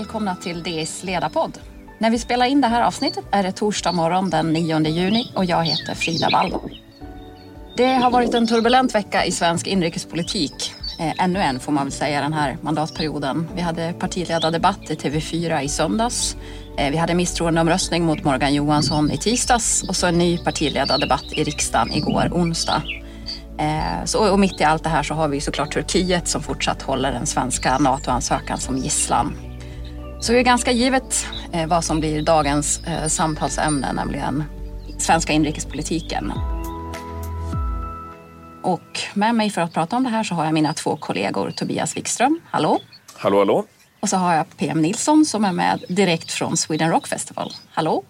välkomna till DIs ledarpodd. När vi spelar in det här avsnittet är det torsdag morgon den 9 juni och jag heter Frida Wall. Det har varit en turbulent vecka i svensk inrikespolitik. Eh, ännu en får man väl säga den här mandatperioden. Vi hade partiledardebatt i TV4 i söndags. Eh, vi hade misstroendeomröstning mot Morgan Johansson i tisdags och så en ny partiledardebatt i riksdagen igår onsdag. Eh, så, och mitt i allt det här så har vi såklart Turkiet som fortsatt håller den svenska NATO-ansökan som gisslan. Så det är ganska givet eh, vad som blir dagens eh, samtalsämne, nämligen svenska inrikespolitiken. Och med mig för att prata om det här så har jag mina två kollegor Tobias Wikström, hallå! Hallå, hallå! Och så har jag PM Nilsson som är med direkt från Sweden Rock Festival, hallå!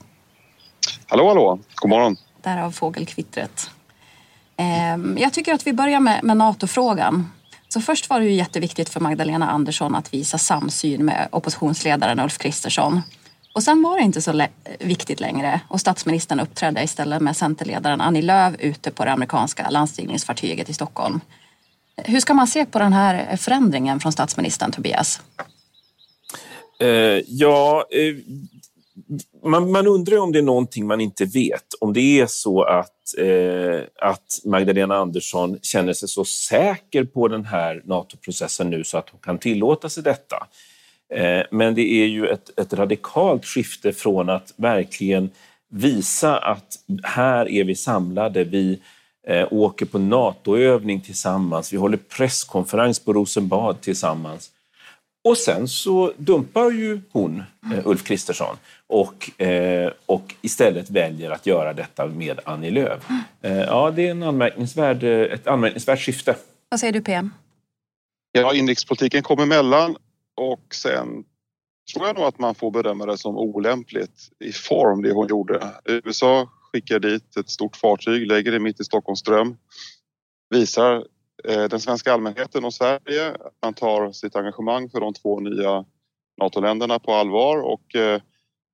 Hallå, hallå! God morgon! Därav fågelkvittret. Ehm, jag tycker att vi börjar med, med NATO-frågan. Så först var det ju jätteviktigt för Magdalena Andersson att visa samsyn med oppositionsledaren Ulf Kristersson. Och sen var det inte så viktigt längre och statsministern uppträdde istället med centerledaren Annie Lööf ute på det amerikanska landstigningsfartyget i Stockholm. Hur ska man se på den här förändringen från statsministern, Tobias? Eh, ja, eh, man, man, undrar om det är någonting man inte vet. Om det är så att, eh, att Magdalena Andersson känner sig så säker på den här NATO-processen nu så att hon kan tillåta sig detta. Eh, men det är ju ett, ett radikalt skifte från att verkligen visa att här är vi samlade, vi eh, åker på NATO-övning tillsammans, vi håller presskonferens på Rosenbad tillsammans. Och sen så dumpar ju hon, eh, Ulf Kristersson, och, eh, och istället väljer att göra detta med Annie Lööf. Eh, ja, det är en anmärkningsvärd, ett anmärkningsvärt skifte. Vad säger du PM? Ja, inrikespolitiken kom emellan och sen tror jag nog att man får bedöma det som olämpligt i form det hon gjorde. USA skickar dit ett stort fartyg, lägger det mitt i Stockholms ström, visar eh, Eh, den svenska allmänheten och Sverige att man tar sitt engagemang för de två nya NATO-länderna på allvar och eh,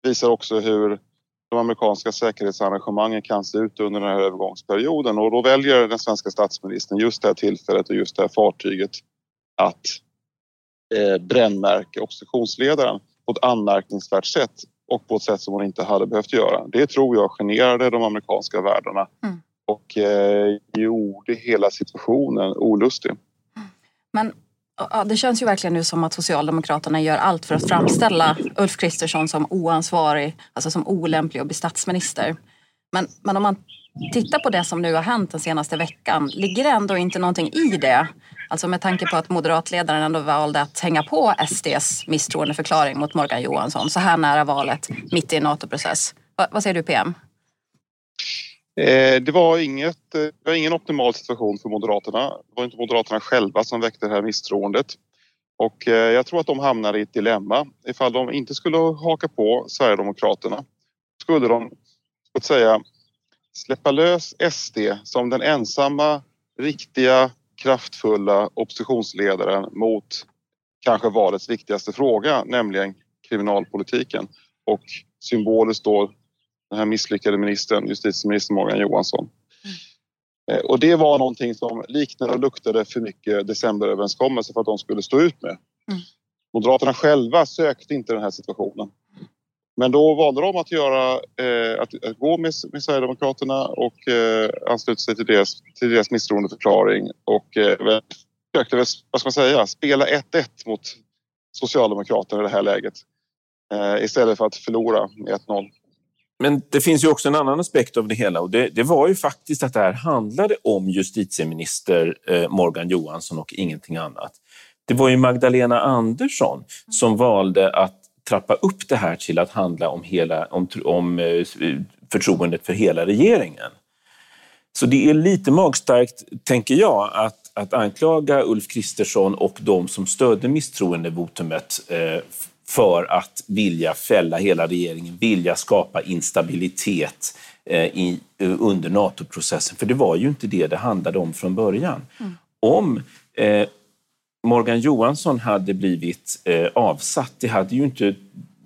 visar också hur de amerikanska säkerhetsarrangemangen kan se ut under den här övergångsperioden och då väljer den svenska statsministern just det här tillfället och just det här fartyget att eh, brännmärka oppositionsledaren på ett anmärkningsvärt sätt och på ett sätt som hon inte hade behövt göra. Det tror jag generade de amerikanska värdarna mm och eh, gjorde hela situationen olustig. Men ja, det känns ju verkligen nu som att Socialdemokraterna gör allt för att framställa Ulf Kristersson som oansvarig, alltså som olämplig att bli statsminister. Men, men om man tittar på det som nu har hänt den senaste veckan, ligger det ändå inte någonting i det? Alltså med tanke på att moderatledaren ändå valde att hänga på SDs misstroendeförklaring mot Morgan Johansson så här nära valet, mitt i en NATO-process. Va, vad säger du PM? Eh, det var, inget, eh, det var ingen optimal situation för Moderaterna. Det var inte Moderaterna själva som väckte det här misstroendet. Och eh, jag tror att de hamnade i ett dilemma. Ifall de inte skulle haka på Sverigedemokraterna skulle de, så att säga, släppa lös SD som den ensamma, riktiga kraftfulla oppositionsledaren mot kanske valets viktigaste fråga, nämligen kriminalpolitiken. Och symboliskt då den här misslyckade ministern, justitieminister Morgan Johansson. Mm. Och det var någonting som liknade och luktade för mycket decemberöverenskommelse för att de skulle stå ut med. Mm. Moderaterna själva sökte inte den här situationen. Men då valde de att, göra, eh, att, att, gå med, med Sverigedemokraterna och eh, ansluta sig till deras, till deras misstroendeförklaring och eh, försökte, vad ska man säga, spela 1-1 mot Socialdemokraterna i det här läget eh, istället för att förlora med 1-0. Men det finns ju också en annan aspekt av det hela och det, det var ju faktiskt att det här handlade om justitieminister eh, Morgan Johansson och ingenting annat. Det var ju Magdalena Andersson som valde att trappa upp det här till att handla om, hela, om, om eh, förtroendet för hela regeringen. Så det är lite magstarkt, tänker jag, att, att anklaga Ulf Kristersson och de som stödde misstroendevotumet eh, för att vilja fälla hela regeringen, vilja skapa instabilitet eh, i, under NATO-processen. För det var ju inte det det handlade om från början. Mm. Om eh, Morgan Johansson hade blivit eh, avsatt, det hade ju inte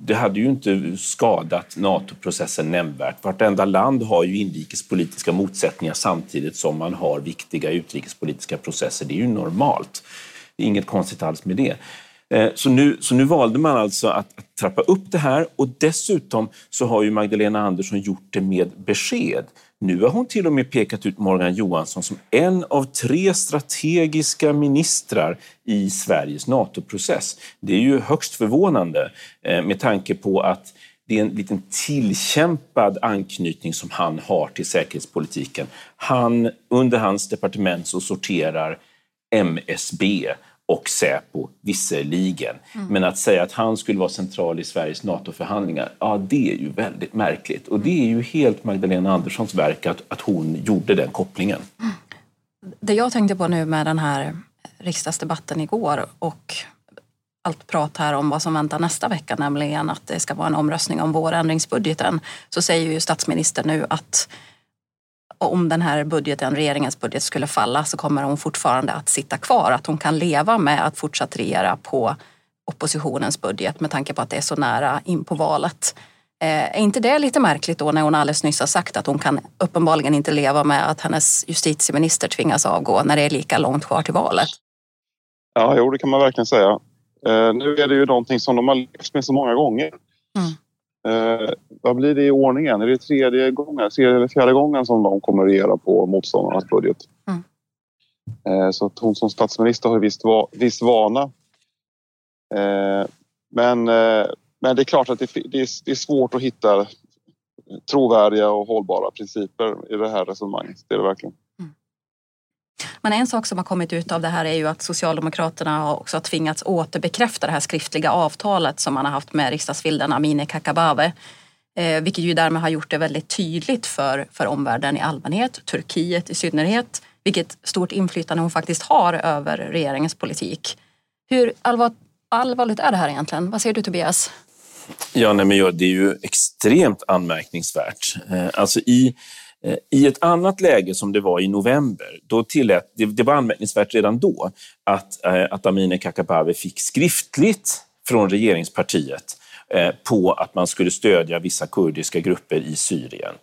det hade ju inte skadat NATO-processen nämnvärt. Vartenda land har ju inrikespolitiska motsättningar samtidigt som man har viktiga utrikespolitiska processer. Det är ju normalt. Det är inget konstigt alls med det. Eh, så nu, så nu valde man alltså att, att, trappa upp det här och dessutom så har ju Magdalena Andersson gjort det med besked. Nu har hon till och med pekat ut Morgan Johansson som en av tre strategiska ministrar i Sveriges NATO-process. Det är ju högst förvånande eh, med tanke på att det är en liten tillkämpad anknytning som han har till säkerhetspolitiken. Han, under hans departement så sorterar MSB och Säpo visserligen. Mm. Men att säga att han skulle vara central i Sveriges NATO-förhandlingar, ja det är ju väldigt märkligt. Och det är ju helt Magdalena Anderssons verk att, att hon gjorde den kopplingen. Mm. Det jag tänkte på nu med den här riksdagsdebatten igår och allt prat här om vad som väntar nästa vecka, nämligen att det ska vara en omröstning om vårändringsbudgeten, så säger ju statsministern nu att om den här budgeten, regeringens budget, skulle falla så kommer hon fortfarande att sitta kvar. Att hon kan leva med att fortsatt regera på oppositionens budget med tanke på att det är så nära in på valet. Eh, är inte det lite märkligt då när hon alldeles nyss har sagt att hon kan uppenbarligen inte leva med att hennes justitieminister tvingas avgå när det är lika långt kvar till valet? Ja, jo, det kan man verkligen säga. Eh, nu är det ju någonting som de har levt med så många gånger. Mm. Eh, vad blir det i ordningen? Är det tredje gången, tredje eller fjärde gången som de kommer regera på motståndarnas budget? Mm. Eh, så att hon som statsminister har visst, va, viss vana. Eh, men, eh, men det är klart att det, det, är, det är svårt att hitta trovärdiga och hållbara principer i det här resonemanget. Det är det verkligen. Men en sak som har kommit ut av det här är ju att Socialdemokraterna också har tvingats återbekräfta det här skriftliga avtalet som man har haft med riksdagsvilden Amineh Kakabaveh. Eh, vilket ju därmed har gjort det väldigt tydligt för, för omvärlden i allmänhet, Turkiet i synnerhet, vilket stort inflytande hon faktiskt har över regeringens politik. Hur allvar, allvarligt är det här egentligen? Vad säger du Tobias? Ja, nej, men ja, det är ju extremt anmärkningsvärt. Eh, alltså i Eh, I ett annat läge som det var i november, då tillät, det, det var anmärkningsvärt redan då att, eh, att Amineh Kakabaveh fick skriftligt från regeringspartiet eh, på att man skulle stödja vissa kurdiska grupper i Syrien.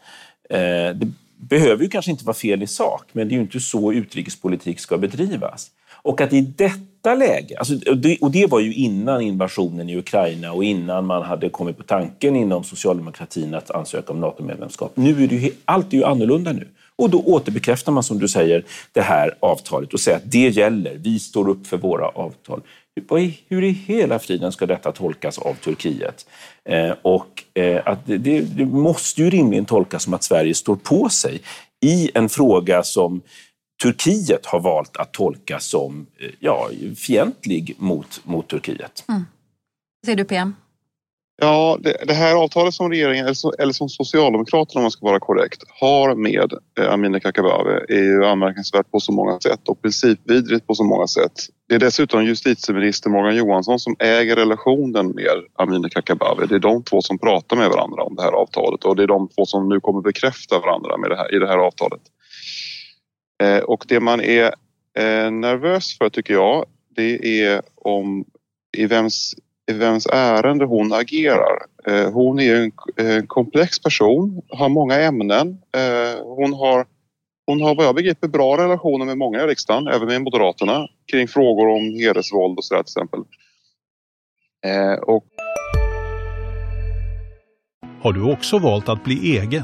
Det behöver ju kanske inte vara fel i sak, men det är ju inte så utrikespolitik ska bedrivas. Och att i detta läge, alltså, och det var ju innan invasionen i Ukraina och innan man hade kommit på tanken inom socialdemokratin att ansöka om NATO-medlemskap. Nu är det ju, allt är ju annorlunda nu. Och då återbekräftar man, som du säger, det här avtalet och säger att det gäller. Vi står upp för våra avtal. Hur i hela friden ska detta tolkas av Turkiet? Eh, och eh, att det, det, måste ju rimligen tolkas som att Sverige står på sig i en fråga som Turkiet har valt att tolka som eh, ja, fientlig mot, mot Turkiet. Mm. Ser du PM? Ja, det, det, här avtalet som regeringen, eller som, eller som Socialdemokraterna om man ska vara korrekt, har med eh, Amineh Kakabaveh är ju anmärkningsvärt på så många sätt och principvidrigt på så många sätt. Det är dessutom justitieminister Morgan Johansson som äger relationen med Amineh Kakabaveh. Det är de två som pratar med varandra om det här avtalet och det är de två som nu kommer bekräfta varandra med det här, i det här avtalet. Eh, och det man är eh, nervös för tycker jag, det är om i vems, i vems ärende hon agerar. Eh, hon är en komplex person, har många ämnen. Hon har, hon har vad jag begriper bra relationer med många i riksdagen, även med Moderaterna, kring frågor om hedersvåld och sådär till exempel. Och... Har du också valt att bli egen?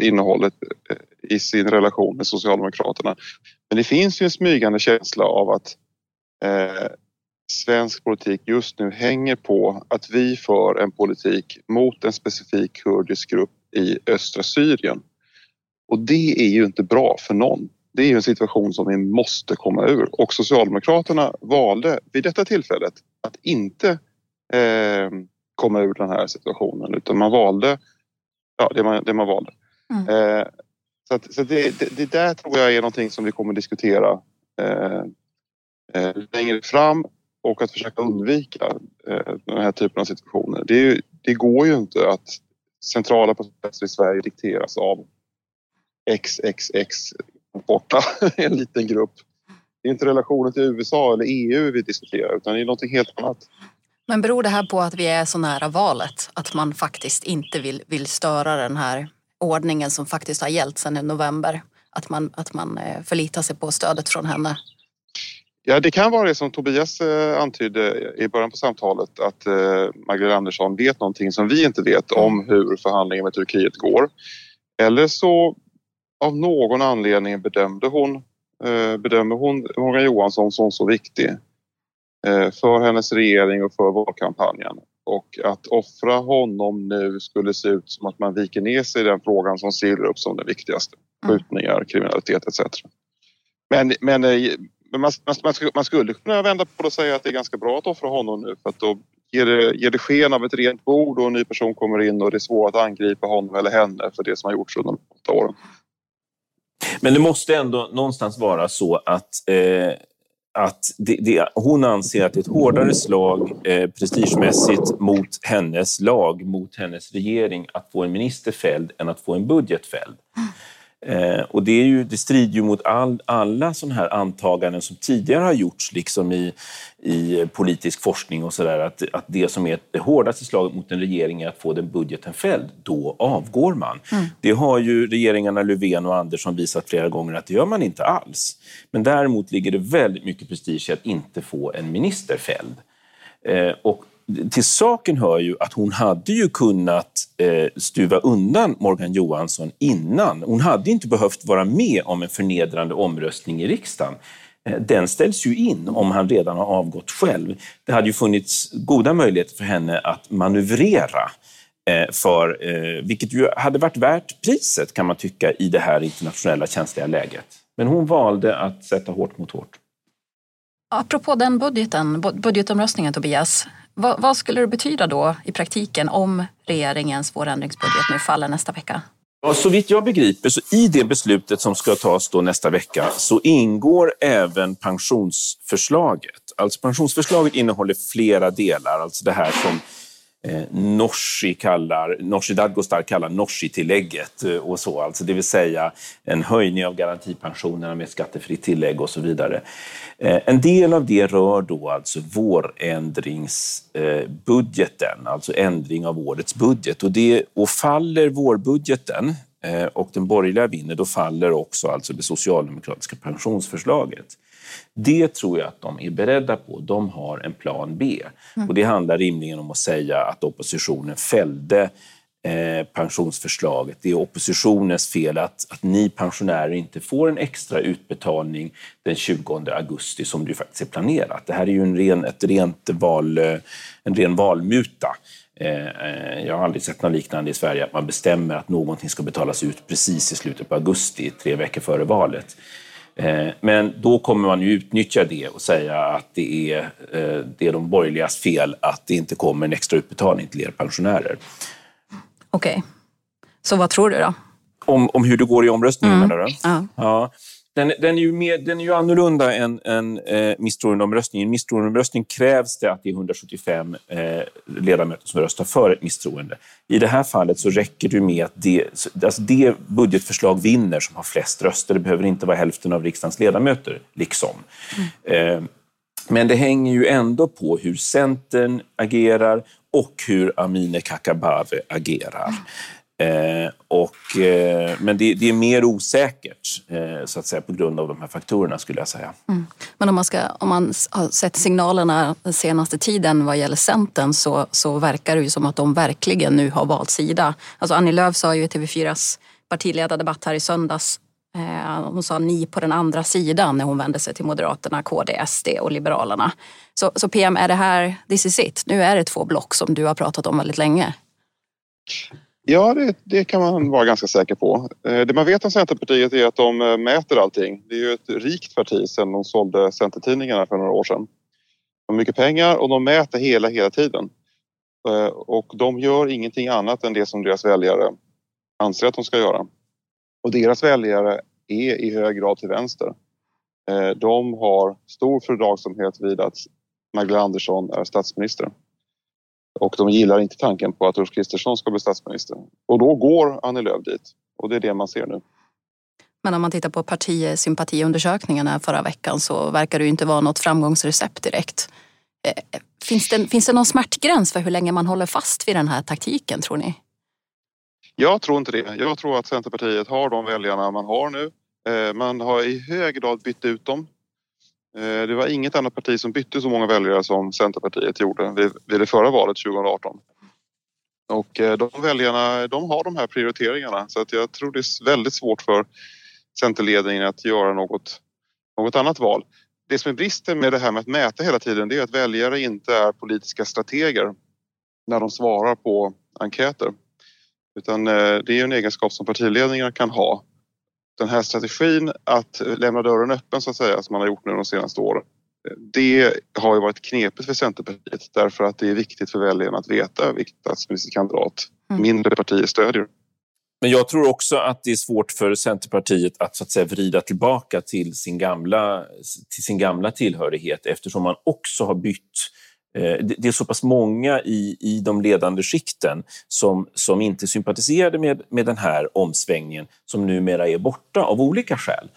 innehållet eh, i sin relation med Socialdemokraterna. Men det finns ju en smygande känsla av att eh, svensk politik just nu hänger på att vi för en politik mot en specifik kurdisk grupp i östra Syrien. Och det är ju inte bra för någon. Det är ju en situation som vi måste komma ur och Socialdemokraterna valde vid detta tillfället att inte eh, komma ur den här situationen utan man valde ja, det, man, det man valde. Mm. Eh, så, att, så det, det, det, där tror jag är någonting som vi kommer diskutera eh, eh, längre fram och att försöka undvika eh, den här typen av situationer. Det, det går ju inte att centrala processer i Sverige dikteras av XXX borta, en liten grupp. Det är inte relationen till USA eller EU vi diskuterar utan det är någonting helt annat. Men beror det här på att vi är så nära valet? Att man faktiskt inte vill, vill störa den här ordningen som faktiskt har gällt sedan i november? Att man, att man eh, förlitar sig på stödet från henne? Ja, det kan vara det som Tobias eh, antydde i början på samtalet att eh, Magdalena Andersson vet någonting som vi inte vet om mm. hur förhandlingen med Turkiet går. Eller så av någon anledning bedömde hon, bedömer hon Morgan Johansson som så viktig för hennes regering och för valkampanjen. Och att offra honom nu skulle se ut som att man viker ner sig i den frågan som ser upp som den viktigaste. Mm. Skjutningar, kriminalitet etc. Men, men man, man, man, skulle kunna vända på det och säga att det är ganska bra att offra honom nu för att då ger det, ger det sken av ett rent bord och en ny person kommer in och det är svårt att angripa honom eller henne för det som har gjorts under de åtta åren. Men det måste ändå någonstans vara så att eh, att det, det, hon anser att det är ett hårdare slag eh, prestigemässigt mot hennes lag, mot hennes regering, att få en minister fälld än att få en budget fälld. Eh, och det, är ju, det strider ju mot all, alla sådana här antaganden som tidigare har gjorts liksom i, i politisk forskning och sådär. Att, att det som är det hårdaste slaget mot en regering är att få den budgeten fälld. Då avgår man. Mm. Det har ju regeringarna Löfven och Andersson visat flera gånger att det gör man inte alls. Men däremot ligger det väldigt mycket prestige i att inte få en minister fälld. Eh, och till saken hör ju att hon hade ju kunnat eh, stuva undan Morgan Johansson innan. Hon hade inte behövt vara med om en förnedrande omröstning i riksdagen. Eh, den ställs ju in om han redan har avgått själv. Det hade ju funnits goda möjligheter för henne att manövrera eh, för, eh, vilket ju hade varit värt priset kan man tycka i det här internationella känsliga läget. Men hon valde att sätta hårt mot hårt. Apropå den budgeten, budgetomröstningen Tobias. Vad, vad, skulle det betyda då i praktiken om regeringens vårändringsbudget nu faller nästa vecka? Ja, så vitt jag begriper, så i det beslutet som ska tas då nästa vecka så ingår även pensionsförslaget. Alltså pensionsförslaget innehåller flera delar, alltså det här som eh, Norsi kallar, Norsi Dadgostar kallar Norsi-tillägget eh, och så, alltså det vill säga en höjning av garantipensionerna med skattefritt tillägg och så vidare. Eh, en del av det rör då alltså vårändringsbudgeten, alltså ändring av årets budget. Och, det, och faller vårbudgeten och den borgerliga vinner, då faller också alltså det socialdemokratiska pensionsförslaget. Det tror jag att de är beredda på. De har en plan B. Mm. Och det handlar rimligen om att säga att oppositionen fällde eh, pensionsförslaget. Det är oppositionens fel att, att ni pensionärer inte får en extra utbetalning den 20 augusti som det faktiskt är planerat. Det här är ju en ren, ett rent val, eh, en ren valmuta. Eh, jag har aldrig sett något liknande i Sverige, att man bestämmer att någonting ska betalas ut precis i slutet på augusti, tre veckor före valet. Eh, men då kommer man ju utnyttja det och säga att det är, eh, det är de borgerligas fel att det inte kommer en extra utbetalning till er pensionärer. Okej. Okay. Så vad tror du då? Om, om hur det går i omröstningen mm. menar du? Ja. ja. Den, den, är ju mer, den är ju annorlunda än, än eh, misstroendeomröstningen. I en misstroendeomröstning krävs det att det är 175 eh, ledamöter som röstar för ett misstroende. I det här fallet så räcker det med att det, alltså det budgetförslag vinner som har flest röster. Det behöver inte vara hälften av riksdagens ledamöter, liksom. Mm. Eh, men det hänger ju ändå på hur Centern agerar och hur Amineh Kakabaveh agerar. Eh, och, eh, men det, det, är mer osäkert eh, så att säga, på grund av de här faktorerna skulle jag säga. Mm. Men om man, ska, om man har sett signalerna den senaste tiden vad gäller Centern så, så verkar det ju som att de verkligen nu har valt sida. Alltså Annie Lööf sa ju i TV4s partiledardebatt här i söndags eh, hon sa ni på den andra sidan när hon vände sig till Moderaterna, KD, SD och Liberalerna. Så, så PM, är det här, this is it? Nu är det två block som du har pratat om väldigt länge. Ja, det, det, kan man vara ganska säker på. Eh, det man vet om Centerpartiet är att de eh, mäter allting. Det är ju ett rikt parti sedan de sålde Centertidningarna för några år sedan. De har mycket pengar och de mäter hela, hela tiden. Eh, och de gör ingenting annat än det som deras väljare anser att de ska göra. Och deras väljare är i hög grad till vänster. De har stor fördragsamhet vid att Magdalena Andersson är statsminister. Och de gillar inte tanken på att Ulf Kristersson ska bli statsminister. Och då går Annie Lööf dit. Och det är det man ser nu. Men om man tittar på partisympatiundersökningarna förra veckan så verkar det ju inte vara något framgångsrecept direkt. Eh, finns det, finns det någon smärtgräns för hur länge man håller fast vid den här taktiken tror ni? Jag tror inte det. Jag tror att Centerpartiet har de väljarna man har nu. Eh, man har i hög grad bytt ut dem. Eh, det var inget annat parti som bytte så många väljare som Centerpartiet gjorde vid det förra valet 2018. Och eh, de väljarna, de har de här prioriteringarna så att jag tror det är väldigt svårt för Centerledningen att göra något, något annat val. Det som är bristen med det här med att mäta hela tiden det är att väljare inte är politiska strateger när de svarar på enkäter. Utan eh, det är en egenskap som partiledningar kan ha den här strategin att lämna dörren öppen så att säga som man har gjort nu de senaste åren. Det har ju varit knepigt för Centerpartiet därför att det är viktigt för väljarna att veta vilken statsministerkandidat mm. mindre partier stödjer. Men jag tror också att det är svårt för Centerpartiet att, så att säga, vrida tillbaka till sin, gamla, till sin gamla tillhörighet eftersom man också har bytt Eh, det är så pass många i, i de ledande skikten som, som inte sympatiserade med, med den här omsvängningen som numera är borta av olika skäl.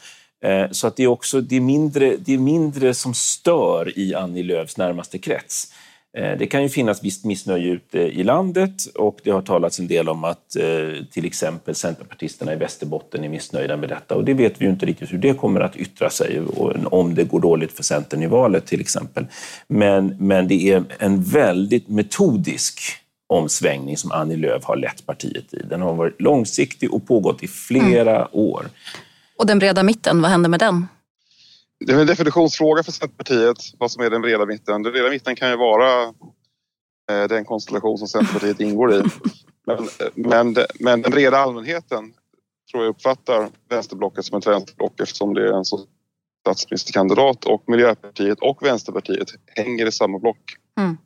Eh, så att det är också det är mindre, det är mindre som stör i Annie Lööfs närmaste krets. Eh, det kan ju finnas visst missnöje ute i landet och det har talats en del om att eh, till exempel Centerpartisterna i Västerbotten är missnöjda med detta och det vet vi ju inte riktigt hur det kommer att yttra sig om det går dåligt för Centern i valet till exempel. Men, men det är en väldigt metodisk omsvängning som Annie Lööf har lett partiet i. Den har varit långsiktig och pågått i flera mm. år. Och den breda mitten, vad händer med den? Det är en definitionsfråga för Centerpartiet vad som är den breda mitten. Den breda mitten kan ju vara eh, den konstellation som Centerpartiet ingår i. Men, men, men den breda allmänheten tror jag uppfattar vänsterblocket som ett vänsterblock eftersom det är en så statsministerkandidat och Miljöpartiet och Vänsterpartiet hänger i samma block. Mm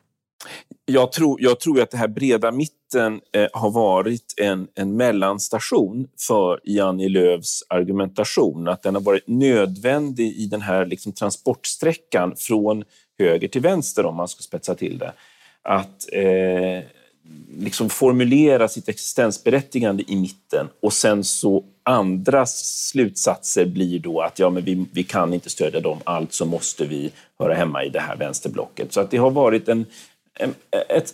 jag tror, jag tror att det här breda mitten eh, har varit en, en mellanstation för Janni Lööfs argumentation. Att den har varit nödvändig i den här liksom, transportsträckan från höger till vänster, om man ska spetsa till det. Att eh, liksom formulera sitt existensberättigande i mitten och sen så andra slutsatser blir då att ja, men vi, vi kan inte stödja dem, alltså måste vi höra hemma i det här vänsterblocket. Så att det har varit en, en,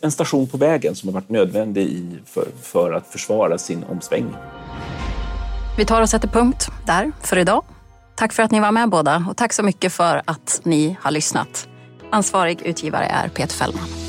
en station på vägen som har varit nödvändig i, för, för att försvara sin omsvängning. Vi tar och sätter punkt där för idag. Tack för att ni var med båda och tack så mycket för att ni har lyssnat. Ansvarig utgivare är Peter Fällman.